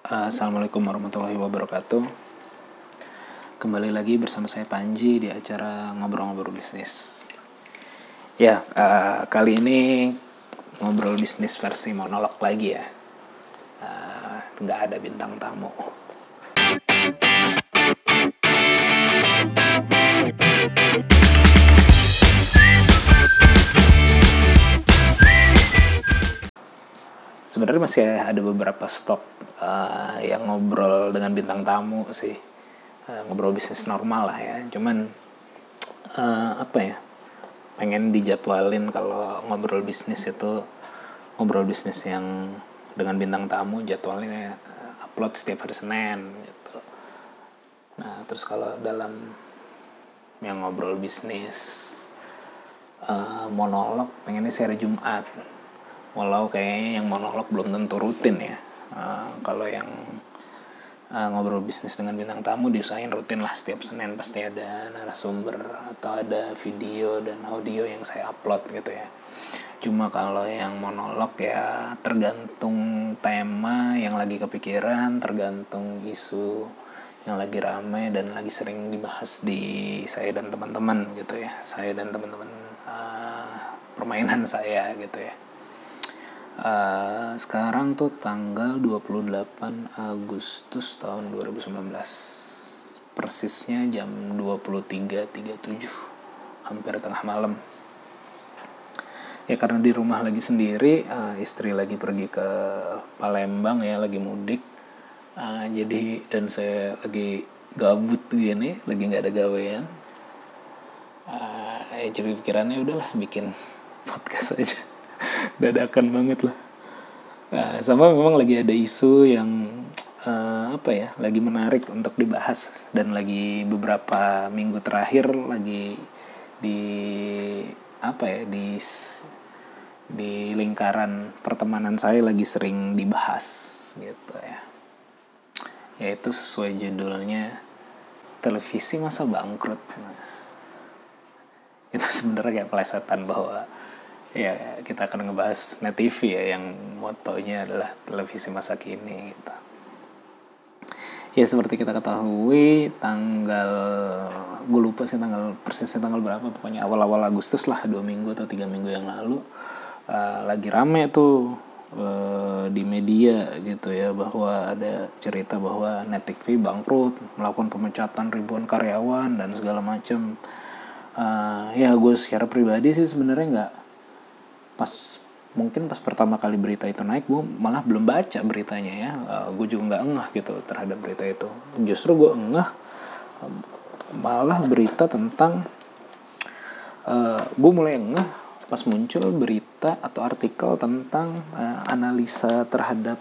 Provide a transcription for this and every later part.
Assalamualaikum warahmatullahi wabarakatuh. Kembali lagi bersama saya Panji di acara ngobrol-ngobrol bisnis. Ya, uh, kali ini ngobrol bisnis versi monolog lagi ya. Uh, nggak ada bintang tamu. Sebenarnya masih ada beberapa stok uh, yang ngobrol dengan bintang tamu sih. Uh, ngobrol bisnis normal lah ya. Cuman uh, apa ya pengen dijadwalin kalau ngobrol bisnis itu ngobrol bisnis yang dengan bintang tamu jadwalnya upload setiap hari Senin gitu. Nah terus kalau dalam yang ngobrol bisnis uh, monolog pengennya seri Jumat walau kayaknya yang monolog belum tentu rutin ya. Uh, kalau yang uh, ngobrol bisnis dengan bintang tamu diusahain rutin lah setiap Senin pasti ada narasumber atau ada video dan audio yang saya upload gitu ya. Cuma kalau yang monolog ya tergantung tema yang lagi kepikiran tergantung isu yang lagi rame dan lagi sering dibahas di saya dan teman-teman gitu ya. Saya dan teman-teman uh, permainan saya gitu ya Uh, sekarang tuh tanggal 28 Agustus tahun 2019 persisnya jam 23.37 hampir tengah malam. Ya karena di rumah lagi sendiri uh, istri lagi pergi ke Palembang ya lagi mudik. Uh, jadi dan saya lagi gabut gini lagi nggak ada gawean. Uh, ya jadi pikirannya udahlah bikin podcast aja dadakan banget lah. Nah, sama memang lagi ada isu yang uh, apa ya lagi menarik untuk dibahas dan lagi beberapa minggu terakhir lagi di apa ya di di lingkaran pertemanan saya lagi sering dibahas gitu ya. Yaitu sesuai judulnya televisi masa bangkrut. Nah, itu sebenarnya kayak pelesetan bahwa ya kita akan ngebahas net TV ya yang motonya adalah televisi masa kini gitu. Ya seperti kita ketahui tanggal gue lupa sih tanggal persisnya tanggal berapa pokoknya awal-awal Agustus lah dua minggu atau tiga minggu yang lalu uh, lagi rame tuh uh, di media gitu ya bahwa ada cerita bahwa net TV bangkrut melakukan pemecatan ribuan karyawan dan segala macam uh, ya gue secara pribadi sih sebenarnya nggak pas mungkin pas pertama kali berita itu naik gue malah belum baca beritanya ya. Uh, eh, gue juga nggak engah gitu terhadap berita itu. Justru gue engah malah berita tentang uh, eh, gue mulai engah pas muncul berita atau artikel tentang uh, analisa terhadap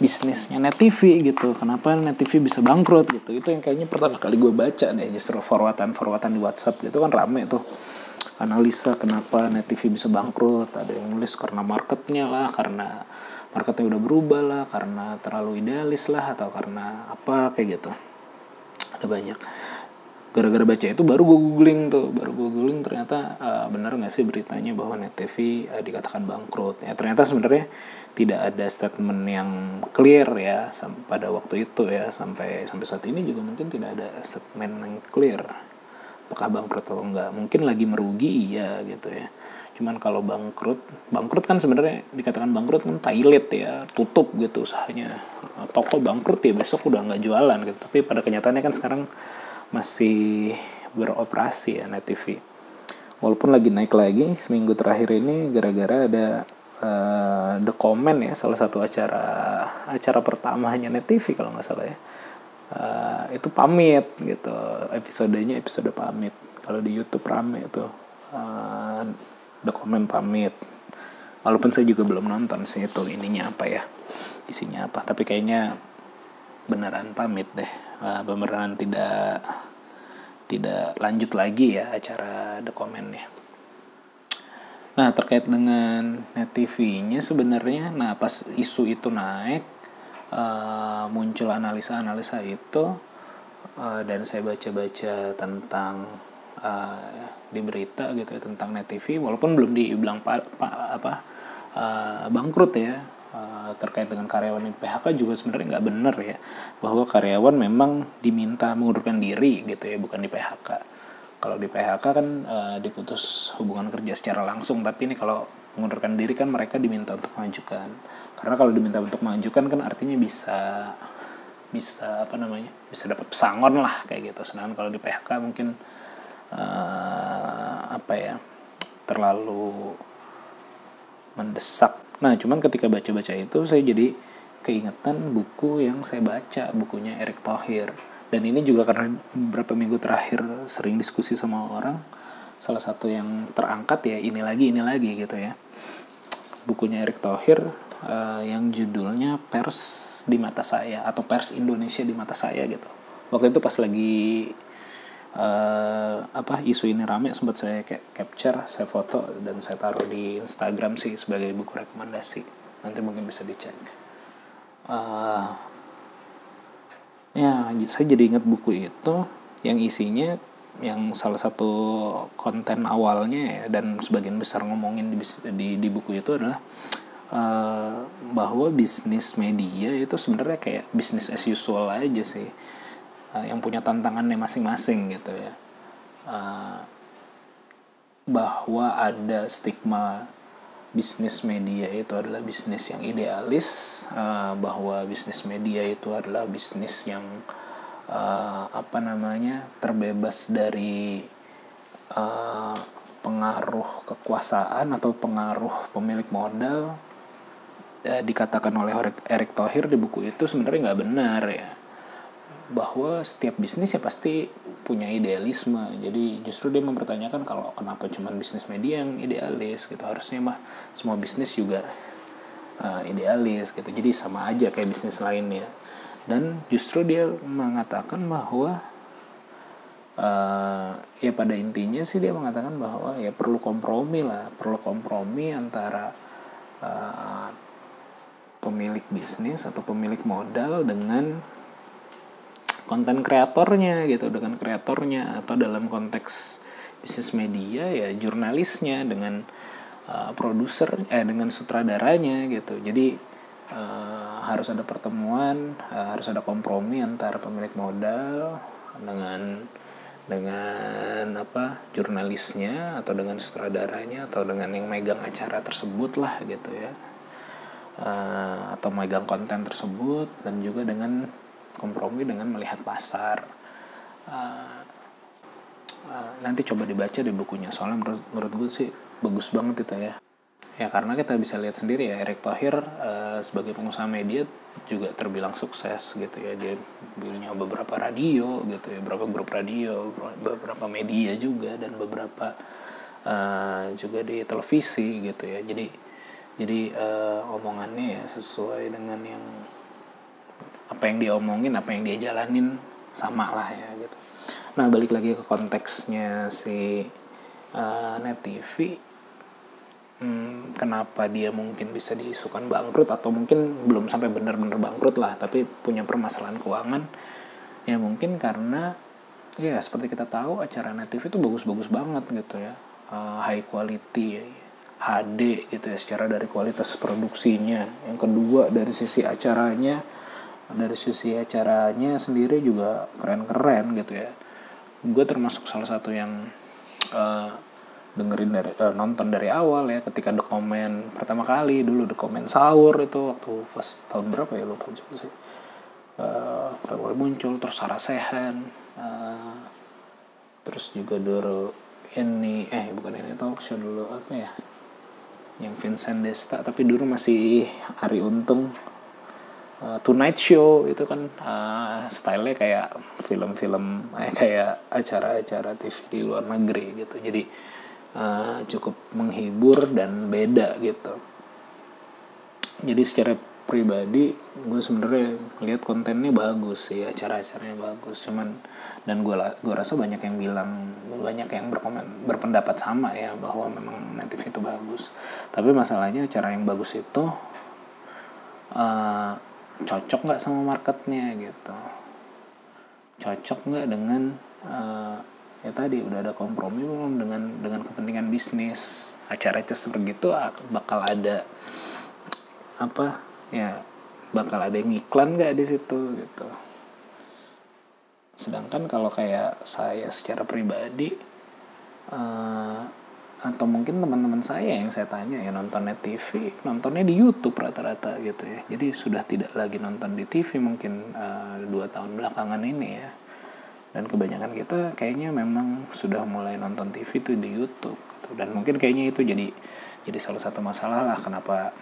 bisnisnya net TV gitu. Kenapa net TV bisa bangkrut gitu. Itu yang kayaknya pertama kali gue baca deh justru forwardan forwardan di WhatsApp gitu kan rame tuh analisa kenapa net TV bisa bangkrut. Ada yang nulis karena marketnya lah karena marketnya udah berubah lah karena terlalu idealis lah atau karena apa kayak gitu. Ada banyak. Gara-gara baca itu baru gue googling tuh baru gue googling ternyata uh, benar nggak sih beritanya bahwa net TV uh, dikatakan bangkrut? Ya ternyata sebenarnya tidak ada statement yang clear ya pada waktu itu ya sampai sampai saat ini juga mungkin tidak ada statement yang clear apakah bangkrut atau enggak? Mungkin lagi merugi iya gitu ya. Cuman kalau bangkrut bangkrut kan sebenarnya dikatakan bangkrut kan toilet ya tutup gitu usahanya. Toko bangkrut ya besok udah nggak jualan gitu. Tapi pada kenyataannya kan sekarang masih beroperasi ya net TV walaupun lagi naik lagi seminggu terakhir ini gara-gara ada uh, The Comment ya salah satu acara acara pertamanya net TV kalau nggak salah ya uh, itu pamit gitu. Episodenya episode pamit. Kalau di YouTube rame tuh. Uh, dokumen pamit. Walaupun saya juga belum nonton sih itu ininya apa ya isinya apa. Tapi kayaknya beneran pamit deh. Uh, beneran tidak tidak lanjut lagi ya acara dokumennya nah terkait dengan net TV-nya sebenarnya nah pas isu itu naik uh, muncul analisa-analisa itu uh, dan saya baca-baca tentang uh, di berita gitu ya tentang net TV walaupun belum dibilang pa, pa, apa uh, bangkrut ya uh, terkait dengan karyawan di PHK juga sebenarnya nggak benar ya bahwa karyawan memang diminta mengundurkan diri gitu ya bukan di PHK kalau di PHK kan uh, diputus hubungan kerja secara langsung tapi ini kalau mengundurkan diri kan mereka diminta untuk mengajukan karena kalau diminta untuk mengajukan kan artinya bisa bisa apa namanya bisa dapat pesangon lah kayak gitu. Sedangkan kalau di PHK mungkin uh, apa ya terlalu mendesak. Nah cuman ketika baca-baca itu saya jadi keingetan buku yang saya baca bukunya Erick Thohir. Dan ini juga karena beberapa minggu terakhir sering diskusi sama orang salah satu yang terangkat ya ini lagi ini lagi gitu ya bukunya Erick Thohir uh, yang judulnya pers di mata saya atau pers Indonesia di mata saya gitu. Waktu itu pas lagi uh, apa isu ini rame sempat saya kayak capture saya foto dan saya taruh di Instagram sih sebagai buku rekomendasi. Nanti mungkin bisa dicek. Uh, ya saya jadi ingat buku itu yang isinya yang salah satu konten awalnya ya dan sebagian besar ngomongin di di, di buku itu adalah uh, bahwa bisnis media itu sebenarnya kayak bisnis as usual aja sih. Uh, yang punya tantangannya masing-masing gitu ya. Uh, bahwa ada stigma bisnis media itu adalah bisnis yang idealis uh, bahwa bisnis media itu adalah bisnis yang apa namanya terbebas dari uh, pengaruh kekuasaan atau pengaruh pemilik modal uh, dikatakan oleh Erick Thohir di buku itu sebenarnya nggak benar ya. Bahwa setiap bisnis ya pasti punya idealisme. Jadi justru dia mempertanyakan kalau kenapa cuma bisnis media yang idealis gitu. Harusnya mah semua bisnis juga uh, idealis gitu. Jadi sama aja kayak bisnis lainnya dan justru dia mengatakan bahwa uh, ya pada intinya sih dia mengatakan bahwa ya perlu kompromi lah perlu kompromi antara uh, pemilik bisnis atau pemilik modal dengan konten kreatornya gitu dengan kreatornya atau dalam konteks bisnis media ya jurnalisnya dengan uh, produser eh dengan sutradaranya gitu. Jadi uh, harus ada pertemuan uh, harus ada kompromi antara pemilik modal dengan dengan apa jurnalisnya atau dengan sutradaranya atau dengan yang megang acara tersebut lah gitu ya. Uh, atau megang konten tersebut dan juga dengan kompromi dengan melihat pasar. Uh, uh, nanti coba dibaca di bukunya. Soalnya menurut menurut gue sih bagus banget itu ya ya karena kita bisa lihat sendiri ya Erick Thohir uh, sebagai pengusaha media juga terbilang sukses gitu ya. Dia punya beberapa radio gitu ya beberapa grup radio beberapa media juga dan beberapa uh, juga di televisi gitu ya. Jadi jadi uh, omongannya ya sesuai dengan yang apa yang dia omongin apa yang dia jalanin sama lah ya gitu. Nah balik lagi ke konteksnya si uh, net TV hmm, kenapa dia mungkin bisa diisukan bangkrut atau mungkin belum sampai benar-benar bangkrut lah tapi punya permasalahan keuangan? Ya mungkin karena ya seperti kita tahu acara net TV itu bagus-bagus banget gitu ya. Uh, high quality HD gitu ya secara dari kualitas produksinya. Yang kedua dari sisi acaranya dari sisi acaranya sendiri juga keren-keren gitu ya. Gue termasuk salah satu yang uh, dengerin dari uh, nonton dari awal ya ketika The Comment pertama kali dulu The Comment sahur itu waktu pas tahun berapa ya lupa juga sih. Uh, mulai muncul terus Sarah Sehan uh, terus juga dulu ini eh bukan ini talk show dulu apa ya yang Vincent Desta tapi dulu masih Ari Untung. Uh, Tonight Show itu kan uh, stylenya kayak film-film eh, kayak acara-acara TV di luar negeri gitu. Jadi uh, cukup menghibur dan beda gitu. Jadi secara pribadi gue sebenarnya lihat kontennya bagus sih acara-acaranya bagus. Cuman dan gue gue rasa banyak yang bilang banyak yang berkomen berpendapat sama ya bahwa memang native itu bagus. Tapi masalahnya acara yang bagus itu uh, cocok nggak sama marketnya gitu. Cocok nggak dengan uh, ya tadi udah ada kompromi belum dengan dengan kepentingan bisnis. Acara seperti itu bakal ada apa ya bakal ada yang iklan nggak di situ gitu. Sedangkan kalau kayak saya secara pribadi uh, atau mungkin teman-teman saya yang saya tanya ya nontonnya TV nontonnya di YouTube rata-rata gitu ya. Jadi sudah tidak lagi nonton di TV mungkin uh, dua tahun belakangan ini ya dan kebanyakan kita kayaknya memang sudah mulai nonton TV itu di YouTube gitu. dan mungkin kayaknya itu jadi jadi salah satu masalah lah kenapa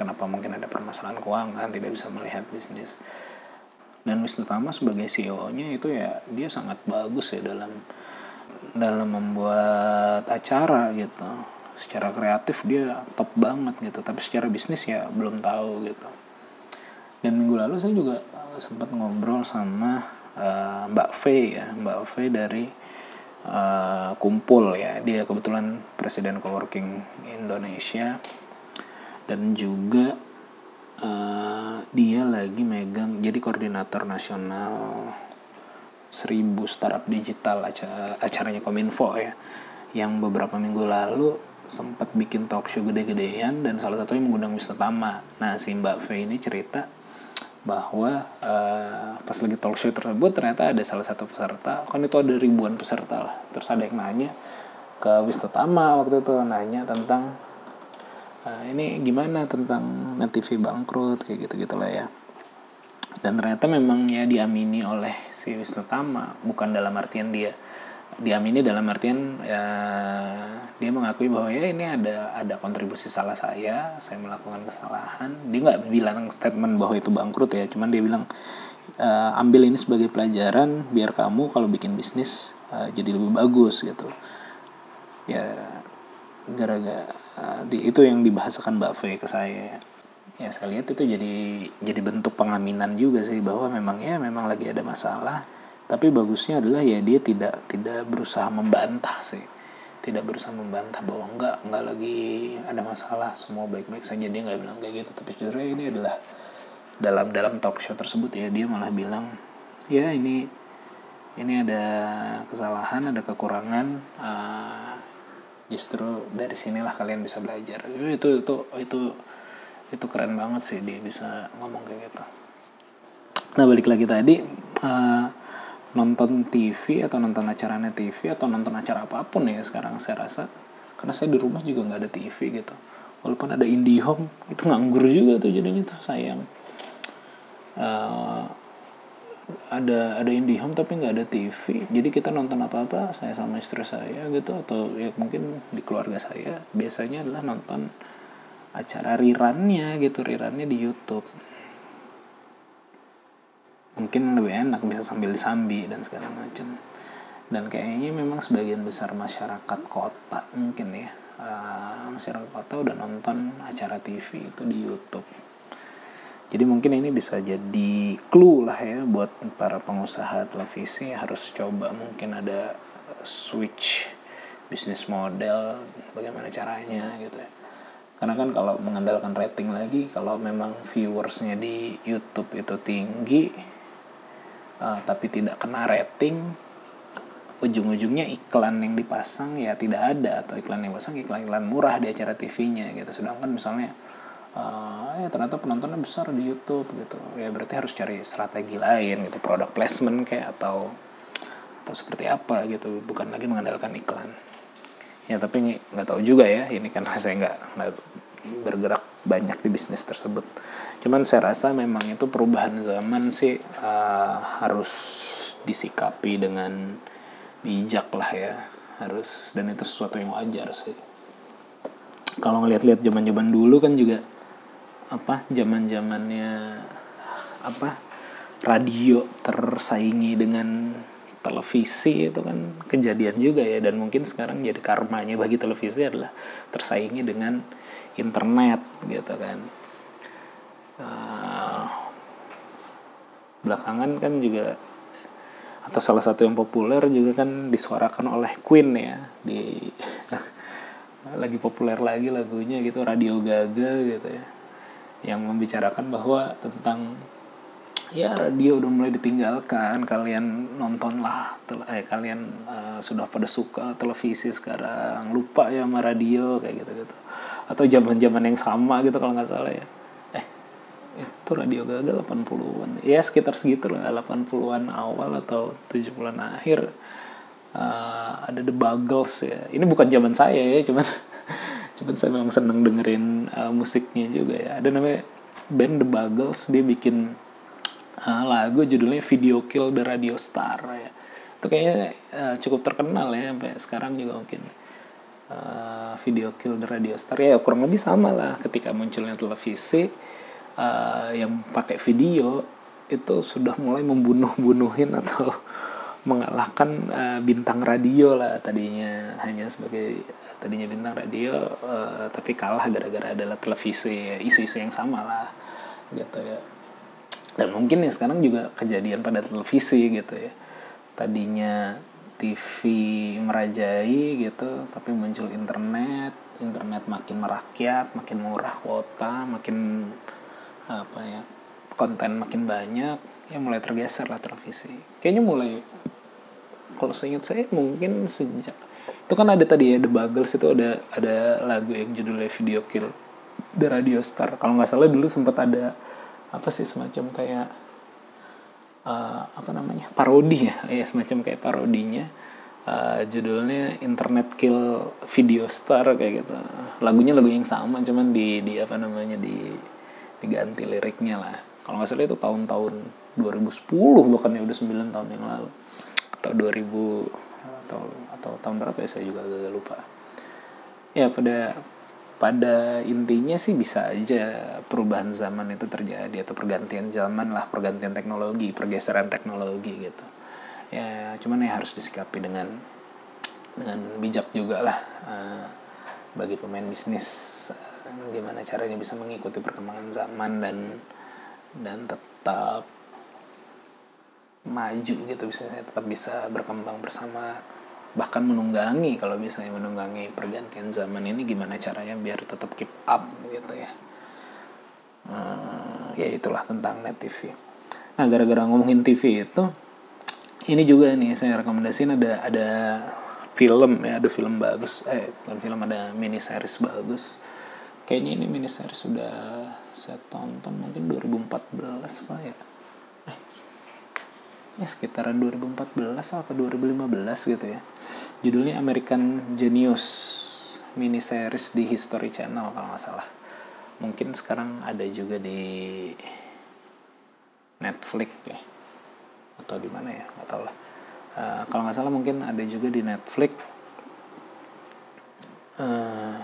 kenapa mungkin ada permasalahan keuangan tidak bisa melihat bisnis. Dan Wisnu Tama sebagai CEO-nya itu ya dia sangat bagus ya dalam dalam membuat acara gitu. Secara kreatif dia top banget gitu. Tapi secara bisnis ya belum tahu gitu. Dan minggu lalu saya juga sempat ngobrol sama uh, Mbak V ya. Mbak V dari uh, Kumpul ya. Dia kebetulan presiden coworking Indonesia. Dan juga uh, dia lagi megang jadi koordinator nasional seribu startup digital acara acaranya Kominfo ya. Yang beberapa minggu lalu sempat bikin talk show gede-gedean dan salah satunya mengundang Wisnu Tama. Nah si Mbak V ini cerita bahwa uh, pas lagi talk show tersebut ternyata ada salah satu peserta. Kan itu ada ribuan peserta lah. Terus ada yang nanya ke Wisnu Tama waktu itu nanya tentang uh, ini gimana tentang net TV bangkrut kayak gitu gitulah ya. Dan ternyata memang ya diamini oleh si Wisnu Tama bukan dalam artian dia diamini dalam artian ya dia mengakui bahwa ya ini ada ada kontribusi salah saya saya melakukan kesalahan. Dia nggak bilang statement bahwa itu bangkrut ya cuman dia bilang e, ambil ini sebagai pelajaran biar kamu kalau bikin bisnis uh, jadi lebih bagus gitu. Ya gara-gara uh, itu yang dibahasakan Mbak V ke saya. Ya saya lihat itu jadi jadi bentuk pengaminan juga sih bahwa memang ya memang lagi ada masalah tapi bagusnya adalah ya dia tidak tidak berusaha membantah sih tidak berusaha membantah bahwa enggak enggak lagi ada masalah semua baik-baik saja. Dia nggak bilang kayak gitu tapi sebenarnya ini adalah dalam dalam talk show tersebut ya dia malah bilang ya ini ini ada kesalahan ada kekurangan uh, justru dari sinilah kalian bisa belajar. Itu itu itu itu keren banget sih dia bisa ngomong kayak gitu. Nah balik lagi tadi uh, nonton TV atau nonton acaranya TV atau nonton acara apa pun ya sekarang saya rasa. Karena saya di rumah juga nggak ada TV gitu. Walaupun ada IndiHome itu nganggur juga tuh jadinya tuh sayang. Uh, ada ada IndiHome tapi nggak ada TV jadi kita nonton apa apa saya sama istri saya gitu atau ya mungkin di keluarga saya biasanya adalah nonton acara rirannya gitu rirannya di YouTube mungkin lebih enak bisa sambil disambi dan segala macam. Dan kayaknya memang sebagian besar masyarakat kota mungkin ya uh, masyarakat kota udah nonton acara TV itu di YouTube. Jadi mungkin ini bisa jadi clue lah ya buat para pengusaha televisi harus coba mungkin ada switch bisnis model bagaimana caranya gitu ya. Karena kan kalau mengandalkan rating lagi kalau memang viewersnya di YouTube itu tinggi uh, tapi tidak kena rating ujung-ujungnya iklan yang dipasang ya tidak ada atau iklan yang pasang iklan-iklan murah di acara TV-nya gitu. Sedangkan misalnya uh, ya ternyata penontonnya besar di YouTube gitu. Ya berarti harus cari strategi lain gitu produk placement kayak atau atau seperti apa gitu. Bukan lagi mengandalkan iklan. Ya tapi nggak tahu juga ya ini karena saya nggak bergerak banyak di bisnis tersebut. Cuman saya rasa memang itu perubahan zaman sih uh, harus disikapi dengan bijak lah ya. Harus dan itu sesuatu yang wajar sih. Kalau ngeliat-lihat zaman-zaman dulu kan juga apa zaman zamannya apa radio tersaingi dengan televisi itu kan kejadian juga ya. Dan mungkin sekarang jadi karmanya bagi televisi adalah tersaingi dengan internet gitu kan. Uh, belakangan kan juga atau salah satu yang populer juga kan disuarakan oleh Queen ya. Di lagi populer lagi lagunya gitu Radio Gaga gitu ya. Yang membicarakan bahwa tentang ya radio udah mulai ditinggalkan. Kalian nontonlah eh kalian uh, sudah pada suka televisi sekarang. Lupa ya sama radio kayak gitu gitu atau zaman zaman yang sama gitu kalau nggak salah ya. Eh itu radio gagal 80-an ya sekitar segitu lah 80-an awal atau 70-an akhir. Uh, ada The Buggles ya. Ini bukan zaman saya ya cuman cuman saya memang seneng dengerin uh, musiknya juga ya. Ada namanya band The Buggles dia bikin uh, lagu judulnya Video Kill the Radio Star ya. Itu kayaknya uh, cukup terkenal ya sampai sekarang juga mungkin. Uh, Video Kill the Radio Star ya kurang lebih sama lah ketika munculnya televisi uh, yang pakai video itu sudah mulai membunuh-bunuhin atau mengalahkan uh, bintang radio lah tadinya. Hanya sebagai tadinya bintang radio uh, tapi kalah gara-gara adalah televisi isu-isu yang sama lah gitu ya dan mungkin ya sekarang juga kejadian pada televisi gitu ya. Tadinya TV merajai gitu tapi muncul internet internet makin merakyat makin murah kuota makin apa ya konten makin banyak ya mulai tergeser lah televisi. Kayaknya mulai kalau saya ingat saya mungkin sejak itu kan ada tadi ya The Buggles itu ada ada lagu yang judulnya Video Kill The Radio Star. Kalau nggak salah dulu sempat ada apa sih semacam kayak uh, apa namanya parodi ya ya semacam kayak parodinya. Uh, judulnya Internet Kill Video Star kayak gitu. Lagunya lagu yang sama cuman di di apa namanya di diganti liriknya lah. Kalau nggak salah itu tahun-tahun 2010 bahkan ya udah 9 tahun yang lalu. Atau 2000 atau atau tahun berapa ya saya juga agak lupa. Ya pada pada intinya sih bisa aja perubahan zaman itu terjadi atau pergantian zaman lah pergantian teknologi pergeseran teknologi gitu. Ya cuman ya harus disikapi dengan dengan bijak juga lah uh, bagi pemain bisnis uh, gimana caranya bisa mengikuti perkembangan zaman dan dan tetap maju gitu bisa tetap bisa berkembang bersama bahkan menunggangi kalau misalnya menunggangi pergantian zaman ini gimana caranya biar tetap keep up gitu ya. Hmm, ya itulah tentang net TV nah gara-gara ngomongin TV itu ini juga nih saya rekomendasiin ada ada film ya ada film bagus eh bukan film ada mini series bagus. Kayaknya ini mini series sudah saya tonton mungkin 2014 pak ya ya sekitaran 2014 apa 2015 gitu ya. Judulnya American Genius mini series di History Channel kalau nggak salah. Mungkin sekarang ada juga di Netflix ya. Atau di mana ya? Nggak tahu lah. Uh, kalau nggak salah mungkin ada juga di Netflix. Uh,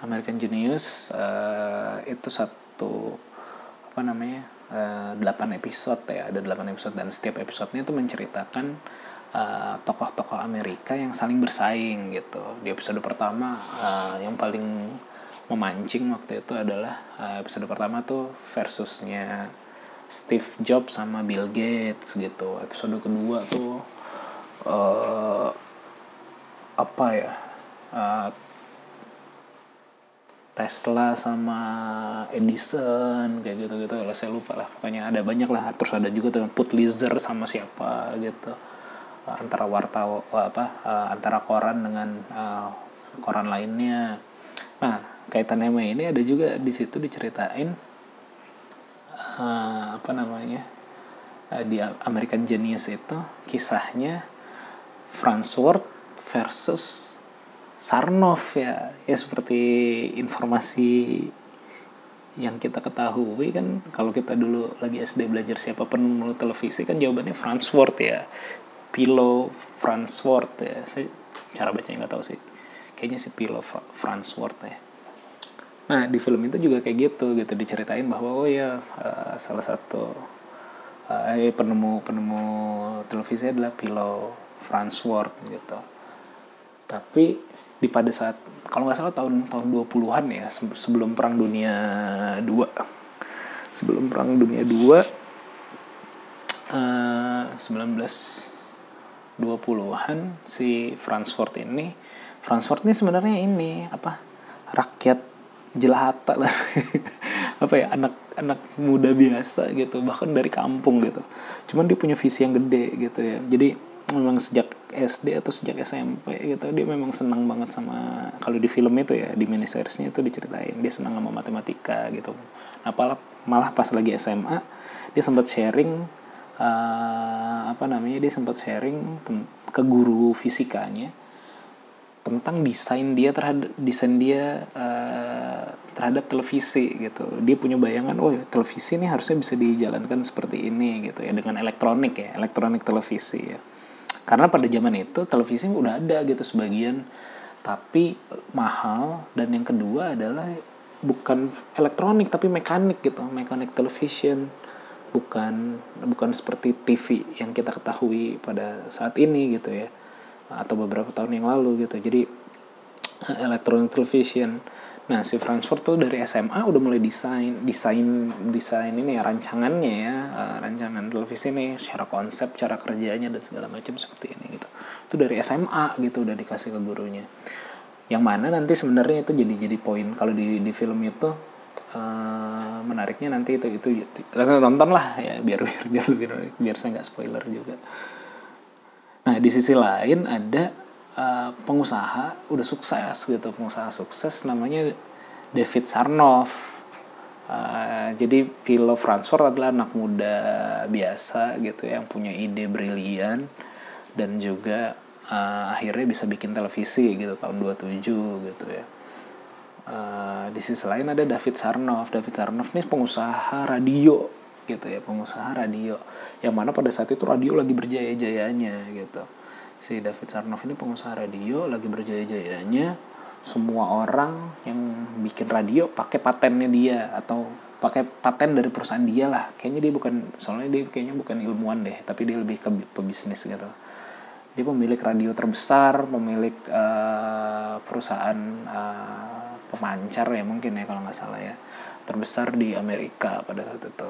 American Genius uh, itu satu apa namanya 8 episode ya ada 8 episode dan setiap episodenya itu menceritakan tokoh tokoh-tokoh Amerika yang saling bersaing gitu. Di episode pertama uh, yang paling memancing waktu itu adalah uh, episode pertama tuh versusnya Steve Jobs sama Bill Gates gitu. Episode kedua tuh uh, apa ya uh, Tesla sama Edison kayak gitu gitu lah saya lupa lah pokoknya ada banyak lah. Terus ada juga tuh Pulitzer sama siapa gitu. Uh, antara wartawan apa uh, antara koran dengan koran lainnya. Nah kaitannya sama ini ada juga di situ diceritain apa namanya di American Genius itu kisahnya Franz Ward versus Sarnov ya. Ya seperti informasi yang kita ketahui kan kalau kita dulu lagi SD belajar siapa penemu televisi kan jawabannya Fransworth ya. Pilo Fransworth ya. Saya cara bacanya nggak tahu sih. Kayaknya sih Pilo Fransworth ya. Nah di film itu juga kayak gitu gitu. Diceritain bahwa oh ya uh, salah satu uh, penemu penemu televisi adalah Pilo Fransworth gitu. Tapi di pada saat kalau nggak salah tahun tahun 20-an ya sebelum perang dunia 2 sebelum perang dunia 2 uh, 1920-an si Fransford ini Fransford ini sebenarnya ini apa rakyat jelata lah. Apa ya anak anak muda biasa gitu bahkan dari kampung gitu. Cuman dia punya visi yang gede gitu ya. Jadi memang sejak SD atau sejak SMP gitu dia memang senang banget sama kalau di film itu ya di mini seriesnya itu diceritain. Dia senang sama matematika gitu. Nah malah malah pas lagi SMA dia sempat sharing uh, apa namanya dia sempat sharing ke guru fisikanya tentang desain dia terhadap desain dia uh, terhadap televisi gitu. Dia punya bayangan oh televisi ini harusnya bisa dijalankan seperti ini gitu ya dengan elektronik ya elektronik televisi ya karena pada zaman itu televisi udah ada gitu sebagian. Tapi mahal. Dan yang kedua adalah bukan elektronik tapi mekanik gitu. Mekanik television. Bukan bukan seperti TV yang kita ketahui pada saat ini gitu ya. Atau beberapa tahun yang lalu gitu. Jadi elektronik television Nah, si Frankfurt tuh dari SMA udah mulai desain, desain, desain ini ya rancangannya ya, uh, rancangan televisi ini secara konsep, cara kerjanya dan segala macam seperti ini gitu. Itu dari SMA gitu udah dikasih ke gurunya. Yang mana nanti sebenarnya itu jadi jadi poin kalau di di film itu uh, menariknya nanti itu itu, itu nonton lah ya biar biar biar biar, biar saya nggak spoiler juga. Nah, di sisi lain ada uh, pengusaha udah sukses gitu pengusaha sukses namanya David Sarnoff. Uh, jadi Philo Fransford adalah anak muda biasa gitu yang punya ide brilian dan juga uh, akhirnya bisa bikin televisi gitu tahun 27 gitu ya. Uh, di sisi lain ada David Sarnoff. David Sarnoff ini pengusaha radio gitu ya pengusaha radio. Yang mana pada saat itu radio lagi berjaya-jayanya gitu si David Sarnoff ini pengusaha radio lagi berjaya-jayanya semua orang yang bikin radio pakai patennya dia atau pakai paten dari perusahaan dia lah. Kayaknya dia bukan soalnya dia kayaknya bukan ilmuwan deh tapi dia lebih ke pebisnis gitu. Dia pemilik radio terbesar pemilik uh, perusahaan uh, pemancar ya mungkin ya kalau nggak salah ya. Terbesar di Amerika pada saat itu.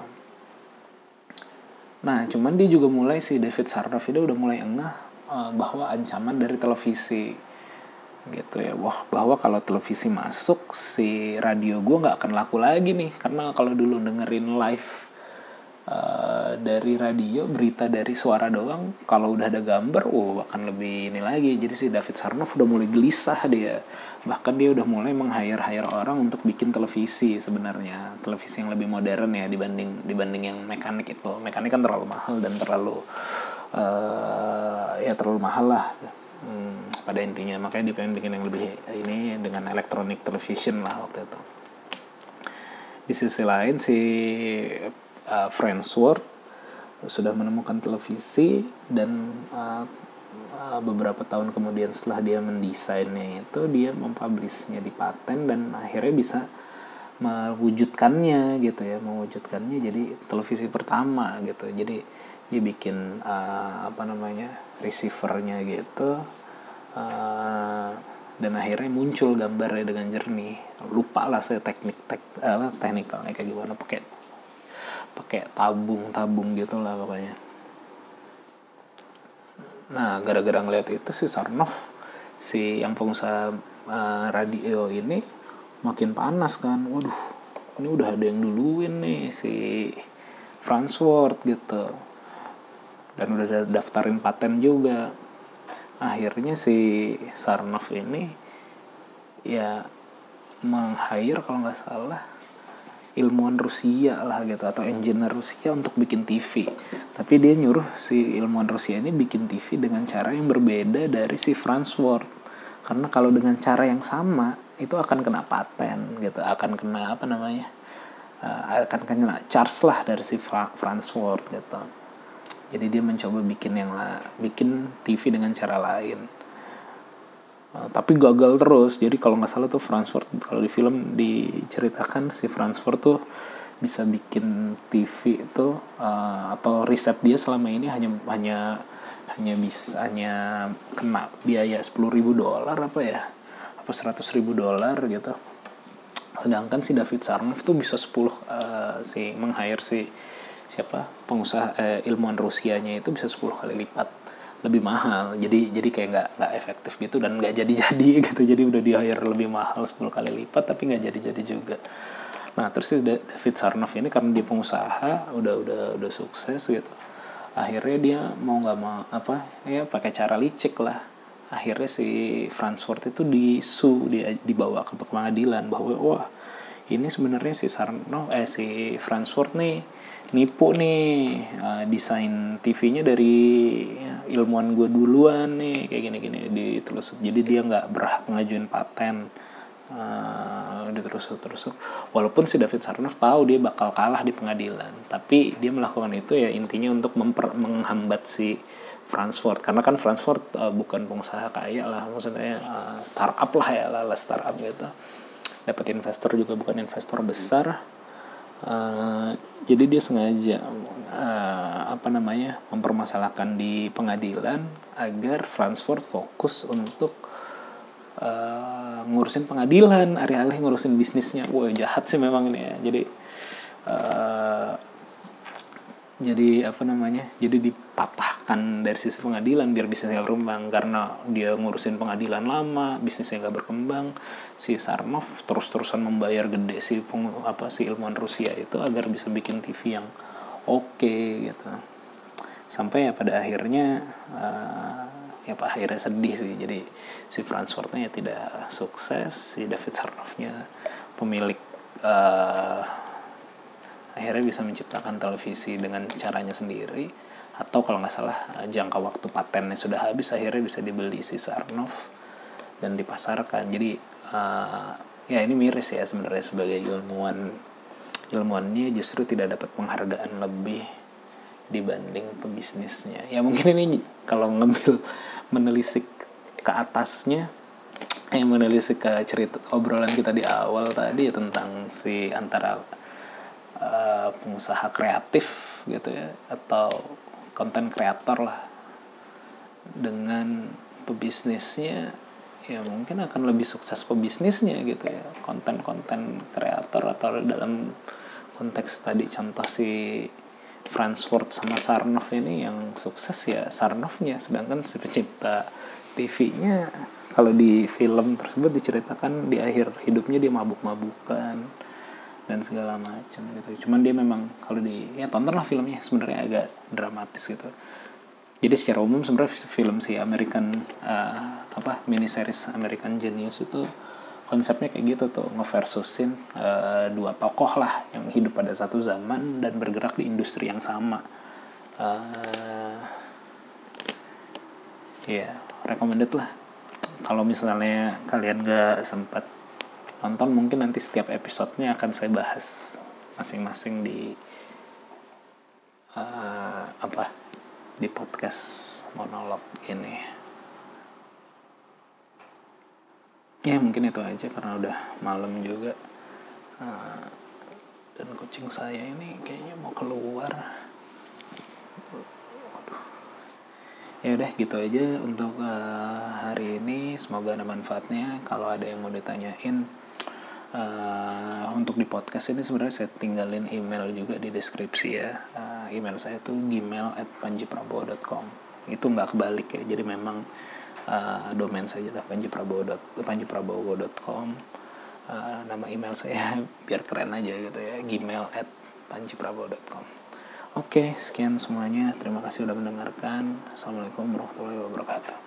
Nah cuman dia juga mulai si David Sarnoff itu udah mulai engah bahwa ancaman dari televisi gitu ya. Wah bahwa kalau televisi masuk si radio gue nggak akan laku lagi nih. Karena kalau dulu dengerin live uh, dari radio berita dari suara doang kalau udah ada gambar wow akan lebih ini lagi. Jadi si David Sarnoff udah mulai gelisah dia. Bahkan dia udah mulai meng-hire-hire orang untuk bikin televisi sebenarnya. Televisi yang lebih modern ya dibanding dibanding yang mekanik itu. Mekanik kan terlalu mahal dan terlalu uh, ya terlalu mahal lah. Hmm, pada intinya. Makanya dia pengen bikin yang lebih ini dengan electronic television lah waktu itu. Di sisi lain si uh, Friendsworth sudah menemukan televisi dan uh, beberapa tahun kemudian setelah dia mendesainnya itu dia mempublishnya di paten dan akhirnya bisa mewujudkannya gitu ya mewujudkannya jadi televisi pertama gitu. Jadi dia bikin uh, apa namanya receivernya gitu uh, dan akhirnya muncul gambarnya dengan jernih. Lupa lah saya teknik tek uh, teknikalnya kayak gimana pakai pakai tabung-tabung gitu lah pokoknya. Nah gara-gara ngeliat itu si Sarnov si yang pengusaha uh, radio ini makin panas kan. Waduh ini udah ada yang duluin nih si Fransworth gitu dan udah daftarin paten juga. Akhirnya si Sarnov ini ya meng-hire kalau nggak salah ilmuwan Rusia lah gitu atau engineer Rusia untuk bikin TV tapi dia nyuruh si ilmuwan Rusia ini bikin TV dengan cara yang berbeda dari si Franz Ward. Karena kalau dengan cara yang sama itu akan kena paten gitu akan kena apa namanya uh, akan kena charge lah dari si Franz Ward gitu jadi dia mencoba bikin yang la bikin TV dengan cara lain. Uh, tapi gagal terus. Jadi kalau nggak salah tuh Frankfurt kalau di film diceritakan si Frankfurt tuh bisa bikin TV itu uh, atau riset dia selama ini hanya hanya hanya bisa hanya kena biaya sepuluh ribu dolar apa ya? Apa seratus ribu dolar gitu. Sedangkan si David Sarnoff tuh bisa 10 uh, si meng hire si siapa pengusaha eh, ilmuwan Rusianya itu bisa 10 kali lipat. Lebih mahal. Jadi jadi kayak nggak nggak efektif gitu dan nggak jadi jadi gitu. Jadi udah di hire lebih mahal 10 kali lipat tapi nggak jadi jadi juga. Nah terus David Sarnoff ini karena dia pengusaha udah udah udah sukses gitu. Akhirnya dia mau nggak mau apa ya pakai cara licik lah. Akhirnya si Fransford itu disu dia dibawa ke pengadilan bahwa wah ini sebenarnya si Sarno eh si Fransford nih nipu nih uh, desain TV-nya dari ilmuwan gue duluan nih kayak gini-gini ditelusuk jadi dia nggak berhak ngajuin paten. Uh, diterusuk terus walaupun si David Sarnoff tahu dia bakal kalah di pengadilan tapi dia melakukan itu ya intinya untuk memper, menghambat si Fransford karena kan Fransford uh, bukan pengusaha kaya lah maksudnya uh, startup lah ya lah startup gitu. Dapat investor juga bukan investor besar Uh, jadi dia sengaja uh, apa namanya mempermasalahkan di pengadilan agar Fransford fokus untuk uh, ngurusin pengadilan, alih-alih ngurusin bisnisnya. Wah jahat sih memang ini ya. Jadi uh, jadi apa namanya jadi dipatahkan dari sisi pengadilan biar bisnisnya berkembang. Karena dia ngurusin pengadilan lama bisnisnya nggak berkembang si Sarnov terus-terusan membayar gede si peng, apa si ilmuwan Rusia itu agar bisa bikin TV yang oke okay, gitu. Sampai ya pada akhirnya uh, ya pak akhirnya sedih sih. Jadi si Franz Fordnya ya tidak sukses si David Sarnovnya pemilik uh, akhirnya bisa menciptakan televisi dengan caranya sendiri atau kalau nggak salah eh, jangka waktu patennya sudah habis akhirnya bisa dibeli si Sarnov dan dipasarkan. Jadi uh, ya ini miris ya sebenarnya sebagai ilmuwan. Ilmuannya justru tidak dapat penghargaan lebih dibanding pebisnisnya. Ya mungkin ini kalau ngambil menelisik ke atasnya yang menelisik ke cerita obrolan kita di awal tadi ya tentang si antara uh, pengusaha kreatif gitu ya atau konten kreator lah. Dengan pebisnisnya ya mungkin akan lebih sukses pebisnisnya gitu ya. Konten-konten kreator atau dalam konteks tadi contoh si Fransford sama Sarnov ini yang sukses ya Sarnovnya. Sedangkan si pencipta TV-nya kalau di film tersebut diceritakan di akhir hidupnya dia mabuk-mabukan dan segala macam gitu. Cuman dia memang kalau di ya tonton lah filmnya sebenarnya agak dramatis gitu. Jadi secara umum sebenarnya film si American uh, apa mini series American Genius itu konsepnya kayak gitu tuh ngeversusin uh, dua tokoh lah yang hidup pada satu zaman dan bergerak di industri yang sama. Uh, ya yeah, recommended lah. Kalau misalnya kalian gak sempat nonton mungkin nanti setiap episodenya akan saya bahas masing-masing di uh, apa di podcast monolog ini. Ya mungkin itu aja karena udah malam juga. Uh, dan kucing saya ini kayaknya mau keluar. Ya udah gitu aja untuk uh, hari ini. Semoga ada manfaatnya. Kalau ada yang mau ditanyain uh, untuk di podcast ini sebenarnya saya tinggalin email juga di deskripsi ya uh, email saya tuh gmail at panjiprabowo.com itu nggak kebalik ya jadi memang uh, domain saya panjiprabowo.com uh, nama email saya biar keren aja gitu ya gmail at panjiprabowo.com Oke, sekian semuanya. Terima kasih sudah mendengarkan. Assalamualaikum warahmatullahi wabarakatuh.